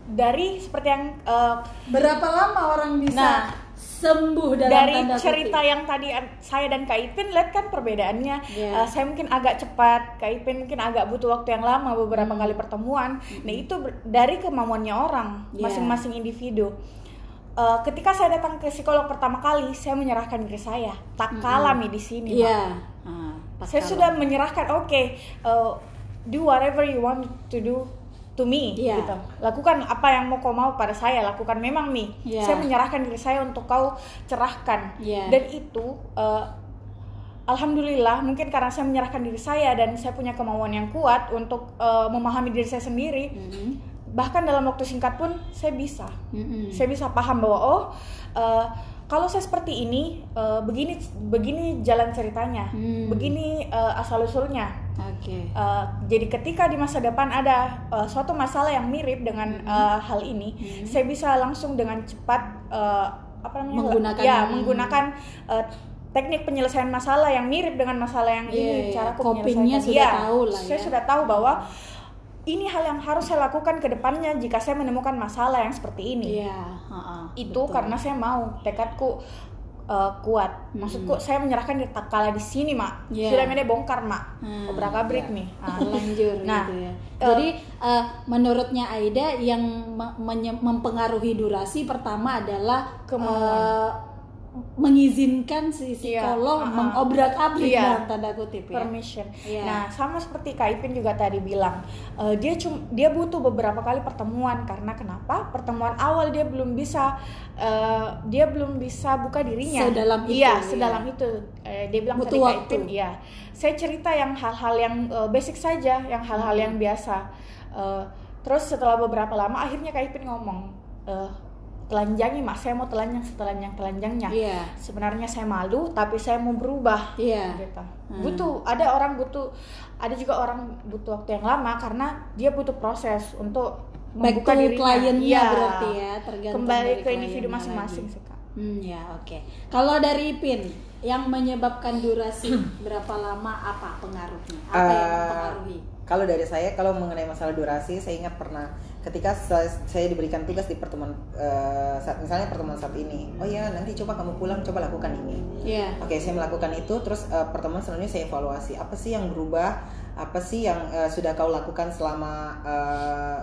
Dari seperti yang eh, berapa lama orang bisa Nah, sembuh dalam dari tanda kutip? cerita yang tadi saya dan Kak Ipin lihat kan perbedaannya. Iya. Eh, saya mungkin agak cepat, Kak Ipin mungkin agak butuh waktu yang lama beberapa Hmm. kali pertemuan. Nah itu dari kemauannya orang, Iya. masing-masing individu. Eh, ketika saya datang ke psikolog pertama kali, saya menyerahkan diri saya. Tak kalah Mi di sini. Mak. iya Ah, Saya sudah menyerahkan, oke, eh, do whatever you want to do to me, Iya. gitu. Lakukan apa yang mau kau mau pada saya, lakukan memang mi. Iya. Saya menyerahkan diri saya untuk kau cerahkan. Iya. Dan itu, eh, alhamdulillah, mungkin karena saya menyerahkan diri saya dan saya punya kemauan yang kuat untuk eh, memahami diri saya sendiri. Mm-mm. Bahkan dalam waktu singkat pun saya bisa Mm-mm. saya bisa paham bahwa oh eh, kalau saya seperti ini eh, begini begini jalan ceritanya Hmm. begini eh, asal usulnya Oke. Eh, jadi ketika di masa depan ada eh, suatu masalah yang mirip dengan eh, hal ini Hmm. saya bisa langsung dengan cepat eh, apa namanya Menggunakan- ya menggunakan eh, teknik penyelesaian masalah yang mirip dengan masalah yang Iya, ini iya. cara aku Copingnya menyelesaikan. sudah Iya, tahu lah saya ya. sudah tahu bahwa ini hal yang harus saya lakukan ke depannya jika saya menemukan masalah yang seperti ini Iya, heeh, itu betul. karena saya mau tekadku uh, kuat maksudku saya menyerahkan di kalah di sini mak Iya. sudah mene bongkar mak Hmm, obrak abrik iya. nih Ah. terlanjur Nah, gitu ya. eh, Jadi eh, menurutnya Aida yang me- mempengaruhi durasi pertama adalah Kemauan. eh, mengizinkan si Iya, psikolog uh-uh. mengobrak-abrik Iya. dalam tanda kutip ya. permission Iya. nah sama seperti Kak Ipin juga tadi bilang uh, dia cum dia butuh beberapa kali pertemuan karena kenapa pertemuan awal dia belum bisa uh, dia belum bisa buka dirinya Sedalam itu, iya iya. sedalam itu Eh, dia bilang Butuh tadi Kak waktu. Ipin iya saya cerita yang hal-hal yang uh, basic saja yang hal-hal Hmm. yang biasa Uh, terus setelah beberapa lama akhirnya Kak Ipin ngomong uh, telanjangi mak saya mau telanjang setelanjang telanjangnya Iya. sebenarnya saya malu tapi saya mau berubah Iya. gitu. Hmm. butuh ada orang butuh ada juga orang butuh waktu yang lama karena dia butuh proses untuk Back membuka to dirinya kliennya Iya. berarti ya, tergantung kembali dari ke individu masing-masing sih kak Hmm, ya oke. Kalau dari Ipin yang menyebabkan durasi berapa lama apa pengaruhnya? Apa yang Eh, mempengaruhi? Kalau dari saya, kalau mengenai masalah durasi, saya ingat pernah ketika saya, diberikan tugas di pertemuan, eh, saat, misalnya pertemuan saat ini, oh ya nanti coba kamu pulang, coba lakukan ini. Iya. Oke, saya melakukan itu, terus eh, pertemuan selanjutnya saya evaluasi, apa sih yang berubah, apa sih yang eh, sudah kau lakukan selama eh,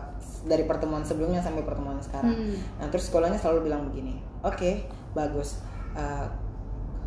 dari pertemuan sebelumnya sampai pertemuan sekarang. Hmm. Nah, terus sekolahnya selalu bilang begini, oke, bagus. Eh,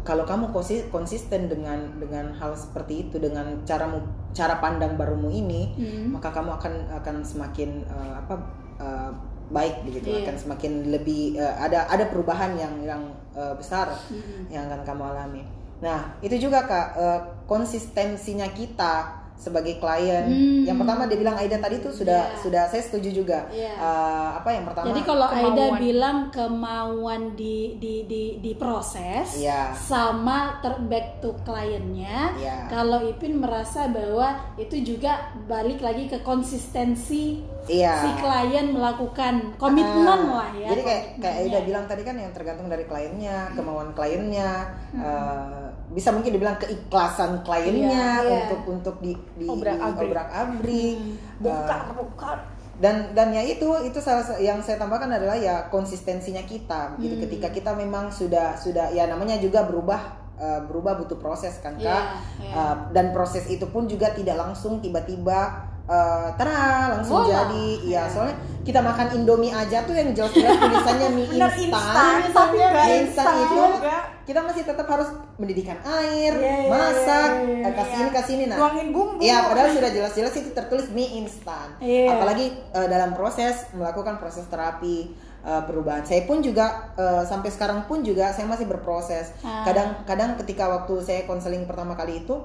kalau kamu konsi- konsisten dengan dengan hal seperti itu, dengan caramu cara pandang barumu ini, Hmm. maka kamu akan akan semakin eh, apa eh, baik begitu, Iya. akan semakin lebih eh, ada ada perubahan yang yang eh, besar Mm-mm. yang akan kamu alami. Nah, itu juga kak eh, konsistensinya kita sebagai klien. Hmm. Yang pertama dia bilang Aida tadi tuh sudah Iya. sudah saya setuju juga. Iya. Eh, apa yang pertama? Jadi kalau Aida kemauan. bilang kemauan di di di diproses Iya. sama ter back to kliennya, Iya. kalau Ipin merasa bahwa itu juga balik lagi ke konsistensi Iya. si klien melakukan komitmen Ah, lah ya. Jadi kayak kayak Aida bilang tadi kan yang tergantung dari kliennya, kemauan kliennya, eh, bisa mungkin dibilang keikhlasan kliennya Iya, iya. untuk untuk di, di Obrak-abrik. obrak-abrik. bongkar Eh, bongkar dan dan ya itu itu salah sa- yang saya tambahkan adalah ya konsistensinya kita gitu Hmm. ketika kita memang sudah sudah ya namanya juga berubah eh, berubah butuh proses kan kak Iya, iya. Eh, dan proses itu pun juga tidak langsung tiba-tiba eh tada langsung Voila. jadi iya soalnya kita makan indomie aja tuh yang jelas-jelas tulisannya mie instan tapi nggak Mie instan itu juga. kita masih tetap harus mendidihkan air Iya, iya, masak iya, iya, eh, kasih iya. ini kasih ini nah Tuangin bumbu. Iya, padahal sudah jelas-jelas itu tertulis mie instan. Iya. Apalagi eh, dalam proses melakukan proses terapi eh, perubahan. Saya pun juga eh, sampai sekarang pun juga saya masih berproses. Ah. Kadang-kadang ketika waktu saya konseling pertama kali itu,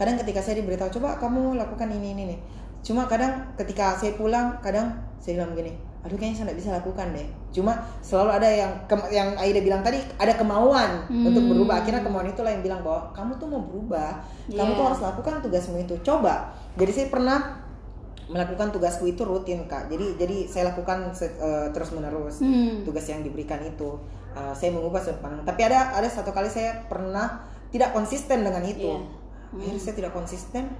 kadang ketika saya diberitahu coba kamu lakukan ini ini nih. Cuma kadang ketika saya pulang, kadang saya bilang begini, aduh kayaknya saya nggak bisa lakukan deh. Cuma selalu ada yang yang Aida bilang tadi ada kemauan Hmm. untuk berubah. Akhirnya kemauan itulah yang bilang bahwa kamu tuh mau berubah, kamu Iya. tuh harus lakukan tugasmu itu. Coba. Jadi saya pernah melakukan tugasku itu rutin kak. Jadi jadi saya lakukan terus menerus Hmm. tugas yang diberikan itu. Uh, saya mengubah sudut pandang. Tapi ada ada satu kali saya pernah tidak konsisten dengan itu. Iya. Akhirnya saya tidak konsisten.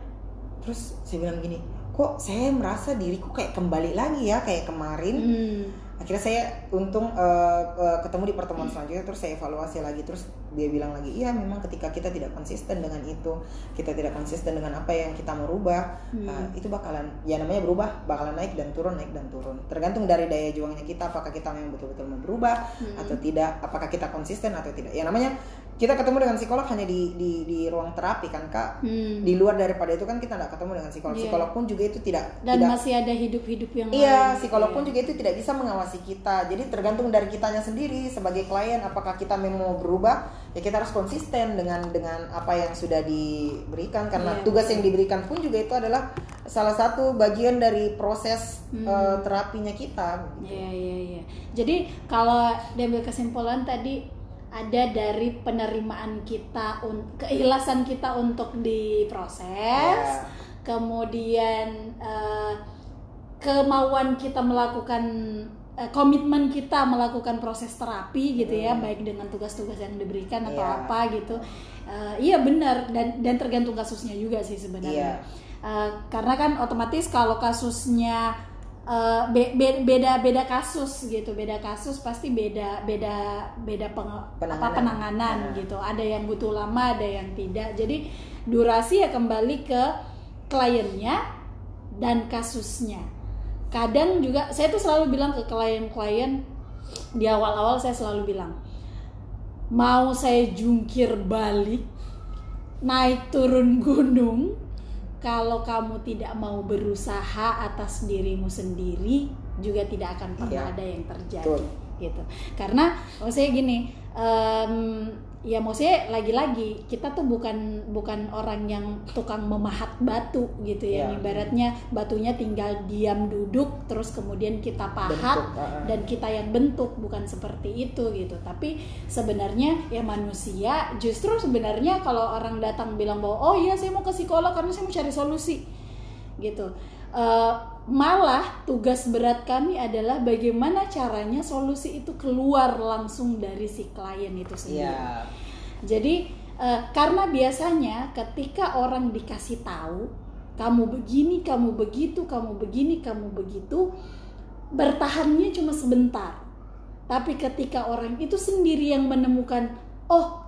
Terus saya bilang gini, kok saya merasa diriku kayak kembali lagi ya kayak kemarin Hmm. akhirnya saya untung eh, eh, ketemu di pertemuan selanjutnya terus saya evaluasi lagi terus dia bilang lagi iya memang ketika kita tidak konsisten dengan itu kita tidak konsisten dengan apa yang kita mau rubah Hmm. eh, itu bakalan ya namanya berubah bakalan naik dan turun naik dan turun tergantung dari daya juangnya kita apakah kita memang betul-betul mau berubah Hmm. atau tidak apakah kita konsisten atau tidak ya namanya kita ketemu dengan psikolog hanya di di, di ruang terapi kan kak Hmm. di luar daripada itu kan kita nggak ketemu dengan psikolog Iya. psikolog pun juga itu tidak Dan tidak masih ada hidup-hidup yang Iya, lain. psikolog pun Iya. juga itu tidak bisa mengawasi kita. Jadi tergantung dari kitanya sendiri sebagai klien apakah kita memang mau berubah, ya kita harus konsisten dengan dengan apa yang sudah diberikan karena Iya, tugas yang diberikan pun juga itu adalah salah satu bagian dari proses Hmm. eh, terapinya kita. Iya iya iya. Jadi kalau diambil kesimpulan tadi ada dari penerimaan kita, keikhlasan kita untuk diproses, Ya. kemudian eh, kemauan kita melakukan eh, komitmen kita melakukan proses terapi gitu ya, baik dengan tugas-tugas yang diberikan atau Iya. apa gitu. Eh, iya benar dan dan tergantung kasusnya juga sih sebenarnya. Iya. Eh, karena kan otomatis kalau kasusnya eh, be- be- beda beda kasus gitu beda kasus pasti beda beda beda peng- Penanganan. apa penanganan Nah. gitu ada yang butuh lama ada yang tidak jadi durasi ya kembali ke kliennya dan kasusnya kadang juga saya tuh selalu bilang ke klien-klien di awal-awal saya selalu bilang mau saya jungkir balik naik turun gunung kalau kamu tidak mau berusaha atas dirimu sendiri juga tidak akan pernah Iya. ada yang terjadi Betul. gitu karena maksudnya gini em, ya maksudnya lagi-lagi kita tuh bukan bukan orang yang tukang memahat batu gitu ya Iya. ibaratnya batunya tinggal diam duduk terus kemudian kita pahat Bentuk, ah, ah. dan kita yang bentuk bukan seperti itu gitu tapi sebenarnya ya manusia justru sebenarnya kalau orang datang bilang bahwa oh iya saya mau ke psikolog karena saya mau cari solusi gitu Eh, malah tugas berat kami adalah bagaimana caranya solusi itu keluar langsung dari si klien itu sendiri Iya. jadi eh, karena biasanya ketika orang dikasih tahu kamu begini, kamu begitu, kamu begini, kamu begitu, bertahannya cuma sebentar. Tapi ketika orang itu sendiri yang menemukan, oh,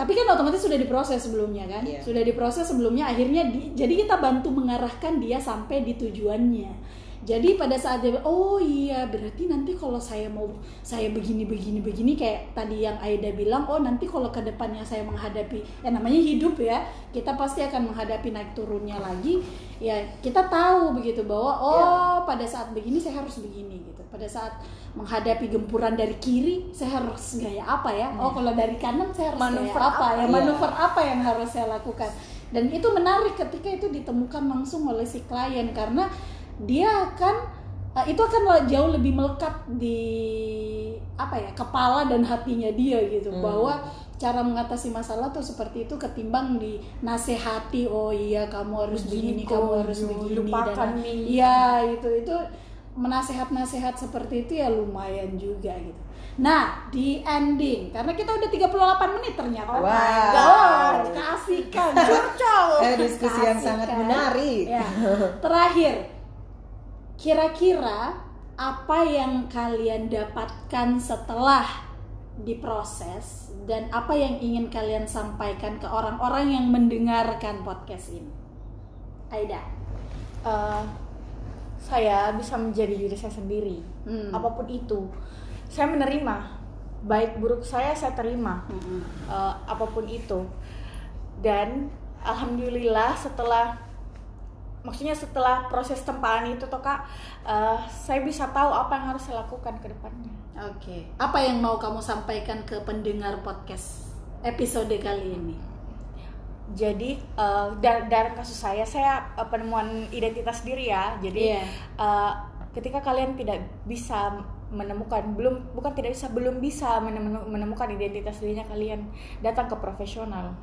tapi kan otomatis sudah diproses sebelumnya kan, Iya. sudah diproses sebelumnya, akhirnya di- jadi kita bantu mengarahkan dia sampai di tujuannya. Jadi pada saat dia, oh iya berarti nanti kalau saya mau saya begini begini begini kayak tadi yang Aida bilang, oh nanti kalau ke depannya saya menghadapi, ya namanya hidup ya, kita pasti akan menghadapi naik turunnya lagi. Ya kita tahu begitu bahwa oh pada saat begini saya harus begini gitu. Pada saat menghadapi gempuran dari kiri saya harus gaya apa ya? Oh kalau dari kanan saya harus Manuver gaya apa, ya? apa? Manuver apa yang harus saya lakukan? Dan itu menarik ketika itu ditemukan langsung oleh si klien karena dia akan eh, itu akan jauh lebih melekat di apa ya kepala dan hatinya dia gitu Hmm. bahwa cara mengatasi masalah tuh seperti itu ketimbang dinasehati oh iya kamu harus begini Begitu, kamu harus begini lupakan dan nih. iya itu itu menasehat-nasehat seperti itu ya lumayan juga gitu nah di ending karena kita udah 38 menit ternyata my oh, kasihkan Curcol. Eh, diskusi yang sangat Kasihkan. menarik. Ya. Terakhir, kira-kira apa yang kalian dapatkan setelah diproses dan apa yang ingin kalian sampaikan ke orang-orang yang mendengarkan podcast ini? Aida. eh, saya bisa menjadi diri saya sendiri Hmm. apa pun itu saya menerima baik buruk saya saya terima Mm-mm. eh, apa pun itu dan alhamdulillah setelah maksudnya setelah proses tempahan itu toh kak eh, saya bisa tahu apa yang harus saya lakukan ke depannya Oke, apa yang mau kamu sampaikan ke pendengar podcast episode kali ini? jadi eh, da- dari kasus saya saya eh, penemuan identitas diri ya jadi Iya. eh, ketika kalian tidak bisa menemukan belum bukan tidak bisa belum bisa menem- menemukan identitas dirinya kalian datang ke profesional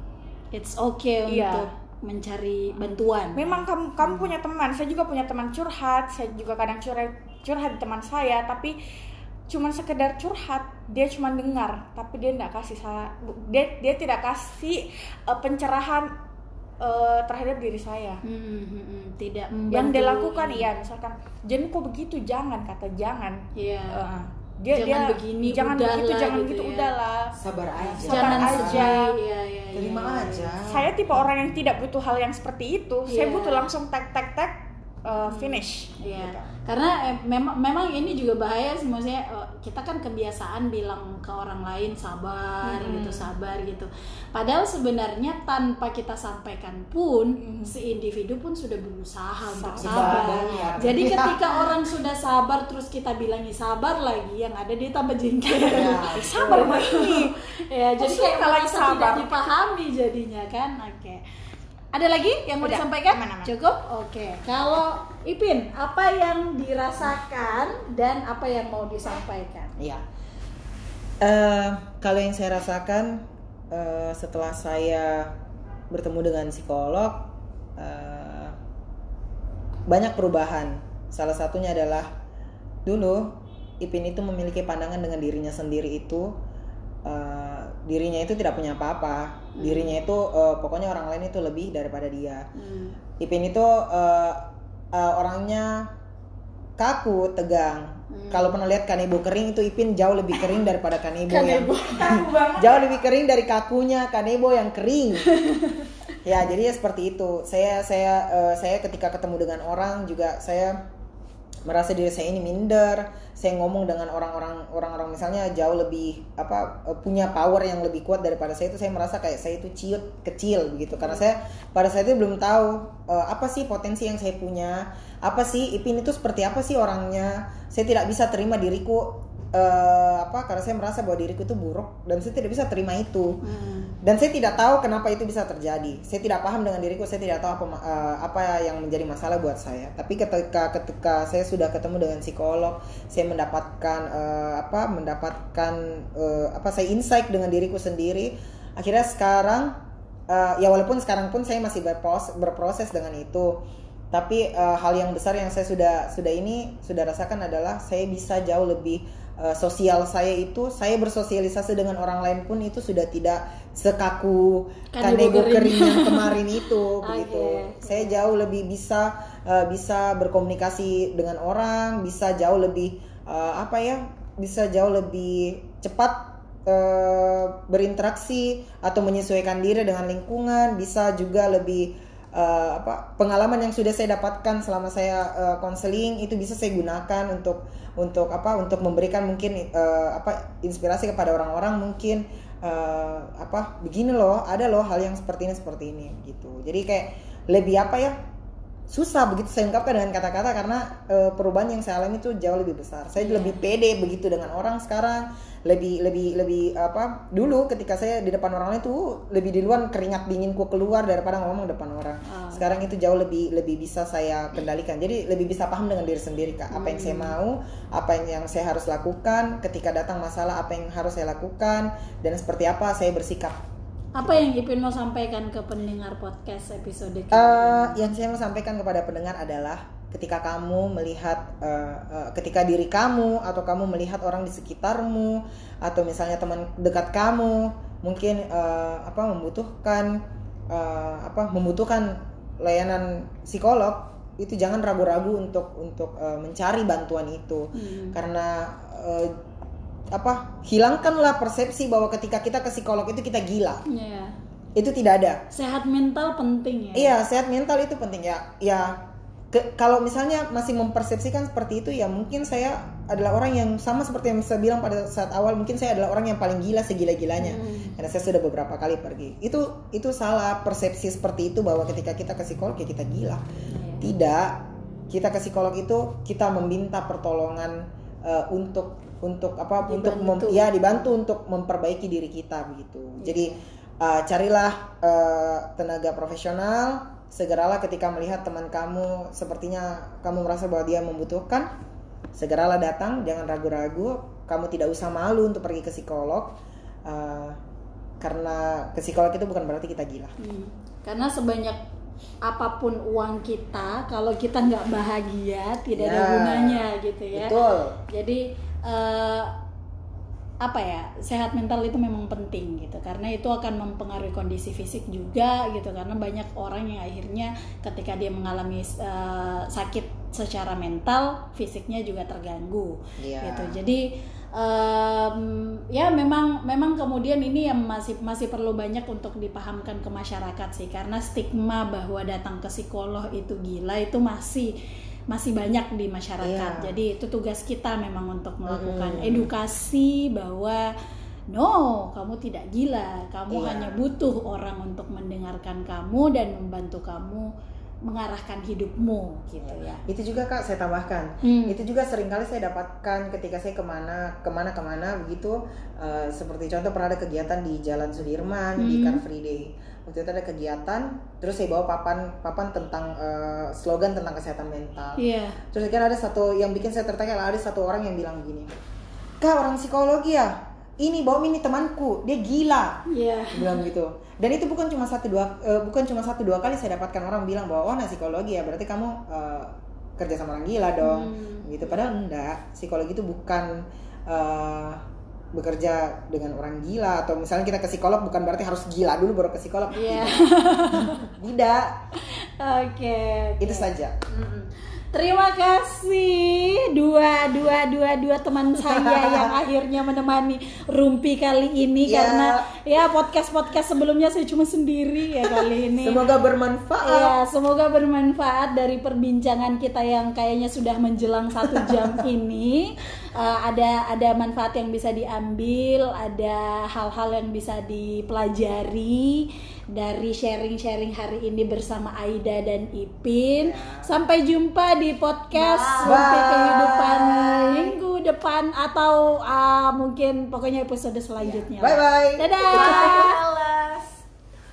It's okay Iya. untuk mencari bantuan. memang kamu kamu punya teman saya juga punya teman curhat saya juga kadang curhat curhat di teman saya tapi cuman sekedar curhat dia cuma dengar tapi dia tidak kasih saya dia dia tidak kasih eh, pencerahan eh, terhadap diri saya Hmm, hmm, hmm. tidak yang membantu dia lakukan ini. iya misalkan jangan kok begitu jangan kata jangan Iya. Eh, dia Jangan dia begini, jangan udahlah begitu jangan gitu begitu ya. udahlah sabar aja Sabar Jangan aja. sedih. Iya, iya, terima iya. aja saya tipe orang yang tidak butuh hal yang seperti itu saya Iya. butuh langsung tag tag tag eh, finish Iya, Gitu. karena eh, memang memang ini juga bahaya sih maksudnya eh, kita kan kebiasaan bilang ke orang lain sabar Mm-mm. gitu sabar gitu. Padahal sebenarnya tanpa kita sampaikan pun Mm-mm. si individu pun sudah berusaha untuk Sabar. sabar. Iya. Jadi ketika orang sudah sabar terus kita bilangi sabar lagi yang ada dia tambah jengkel. Iya, sabar lagi ya jadi kayak merasa sabar? tidak dipahami jadinya kan oke ada lagi yang mau Udah, disampaikan aman, aman. cukup oke kalau Ipin apa yang dirasakan dan apa yang mau disampaikan Iya. Eh, kalau yang saya rasakan eh, setelah saya bertemu dengan psikolog eh, banyak perubahan. Salah satunya adalah dulu Ipin itu memiliki pandangan dengan dirinya sendiri itu eh, dirinya itu tidak punya apa-apa. Dirinya itu eh, pokoknya orang lain itu lebih daripada dia. Hmm. Ipin itu eh, eh, orangnya kaku, tegang. Hmm. Kalau pernah lihat kanebo kering itu Ipin jauh lebih kering daripada kanebo, Kanebo. yang jauh lebih kering dari kakunya kanebo yang kering. ya jadi ya seperti itu. Saya saya eh, saya ketika ketemu dengan orang juga saya merasa diri saya ini minder. Saya ngomong dengan orang-orang orang-orang misalnya jauh lebih apa eh, punya power yang lebih kuat daripada saya itu saya merasa kayak saya itu ciut kecil begitu karena saya pada saat itu belum tahu eh, apa sih potensi yang saya punya apa sih Ipin itu seperti apa sih orangnya saya tidak bisa terima diriku eh, apa karena saya merasa bahwa diriku itu buruk dan saya tidak bisa terima itu Hmm. dan saya tidak tahu kenapa itu bisa terjadi. Saya tidak paham dengan diriku, saya tidak tahu apa eh, apa yang menjadi masalah buat saya. Tapi ketika ketika saya sudah ketemu dengan psikolog, saya mendapatkan eh, apa mendapatkan eh, apa saya insight dengan diriku sendiri. Akhirnya sekarang eh, ya walaupun sekarang pun saya masih berproses, berproses dengan itu. Tapi eh, hal yang besar yang saya sudah sudah ini sudah rasakan adalah saya bisa jauh lebih eh, sosial saya itu saya bersosialisasi dengan orang lain pun itu sudah tidak sekaku Kanebo kanebo kering. yang kemarin itu begitu. Oke. Saya jauh lebih bisa eh, bisa berkomunikasi dengan orang, bisa jauh lebih eh, apa ya? Bisa jauh lebih cepat eh, berinteraksi atau menyesuaikan diri dengan lingkungan, bisa juga lebih eh, apa pengalaman yang sudah saya dapatkan selama saya eh, konseling itu bisa saya gunakan untuk untuk apa untuk memberikan mungkin eh, apa inspirasi kepada orang-orang mungkin eh, apa begini loh ada loh hal yang seperti ini seperti ini gitu. Jadi kayak lebih apa ya susah begitu saya ungkapkan dengan kata-kata karena eh, perubahan yang saya alami itu jauh lebih besar saya Iya. lebih pede begitu dengan orang sekarang lebih lebih lebih apa dulu ketika saya di depan orang lain tuh lebih duluan keringat dinginku keluar daripada ngomong depan orang Ah. sekarang itu jauh lebih lebih bisa saya kendalikan jadi lebih bisa paham dengan diri sendiri kak apa yang saya Hmm. mau apa yang, yang saya harus lakukan ketika datang masalah apa yang harus saya lakukan dan seperti apa saya bersikap apa yang Ipin mau sampaikan ke pendengar podcast episode kali Eh, yang saya mau sampaikan kepada pendengar adalah ketika kamu melihat eh, eh, ketika diri kamu atau kamu melihat orang di sekitarmu atau misalnya teman dekat kamu mungkin eh, apa membutuhkan eh, apa membutuhkan layanan psikolog itu jangan ragu-ragu untuk untuk eh, mencari bantuan itu Hmm. karena eh, apa hilangkanlah persepsi bahwa ketika kita ke psikolog itu kita gila. Iya. itu tidak ada. Sehat mental penting ya. Iya, sehat mental itu penting ya. Ya ke- kalau misalnya masih mempersepsikan seperti itu ya mungkin saya adalah orang yang sama seperti yang saya bilang pada saat awal mungkin saya adalah orang yang paling gila segila-gilanya. Karena saya sudah beberapa kali pergi. Itu itu salah persepsi seperti itu bahwa ketika kita ke psikolog ya kita gila. Tidak. Kita ke psikolog itu kita meminta pertolongan eh, untuk untuk apa untuk mem- Dibantu. ya dibantu untuk memperbaiki diri kita begitu jadi eh, carilah eh, tenaga profesional segeralah ketika melihat teman kamu sepertinya kamu merasa bahwa dia membutuhkan segeralah datang jangan ragu-ragu kamu tidak usah malu untuk pergi ke psikolog eh, karena ke psikolog itu bukan berarti kita gila Hmm. Karena sebanyak apa pun uang kita, kalau kita nggak bahagia, tidak ada Ya, gunanya gitu ya. betul Jadi eh, apa ya sehat mental itu memang penting gitu. Karena itu akan mempengaruhi kondisi fisik juga gitu. Karena banyak orang yang akhirnya ketika dia mengalami eh, sakit secara mental fisiknya juga terganggu Iya. gitu. Jadi em, ya memang memang kemudian ini yang masih masih perlu banyak untuk dipahamkan ke masyarakat sih. Karena stigma bahwa datang ke psikolog itu gila itu masih masih banyak di masyarakat. Iya. Jadi itu tugas kita memang untuk melakukan Mm-mm. edukasi bahwa no, kamu tidak gila. Kamu Iya. hanya butuh orang untuk mendengarkan kamu dan membantu kamu mengarahkan hidupmu gitu ya. itu juga kak saya tambahkan Hmm. itu juga sering kali saya dapatkan ketika saya ke mana ke mana ke mana begitu eh, seperti contoh pernah ada kegiatan di Jalan Sudirman di Hmm. Car Free Day waktu itu ada kegiatan terus saya bawa papan papan tentang eh, slogan tentang kesehatan mental Iya. terus kan ada satu yang bikin saya tertarik ada satu orang yang bilang gini kak orang psikologi ya ini bawa ini temanku dia gila Iya. Dia bilang gitu dan itu bukan cuma satu dua eh, bukan cuma satu dua kali saya dapatkan orang bilang bahwa oh nah psikologi ya berarti kamu eh, kerja sama orang gila dong Hmm. gitu padahal enggak psikologi itu bukan eh, bekerja dengan orang gila atau misalnya kita ke psikolog bukan berarti harus gila dulu baru ke psikolog Iya. tidak Oke. itu oke. saja Mm-mm. Terima kasih dua dua dua dua teman saya yang akhirnya menemani Rumpi kali ini Ya. karena ya podcast podcast sebelumnya saya cuma sendiri ya kali ini. semoga bermanfaat Iya, semoga bermanfaat dari perbincangan kita yang kayaknya sudah menjelang satu jam ini. Eh, ada ada manfaat yang bisa diambil, ada hal-hal yang bisa dipelajari dari sharing-sharing hari ini bersama Aida dan Ipin. Sampai jumpa di podcast Bye. Rumpi Kehidupan minggu depan atau ah, mungkin pokoknya episode selanjutnya. bye bye Dadah.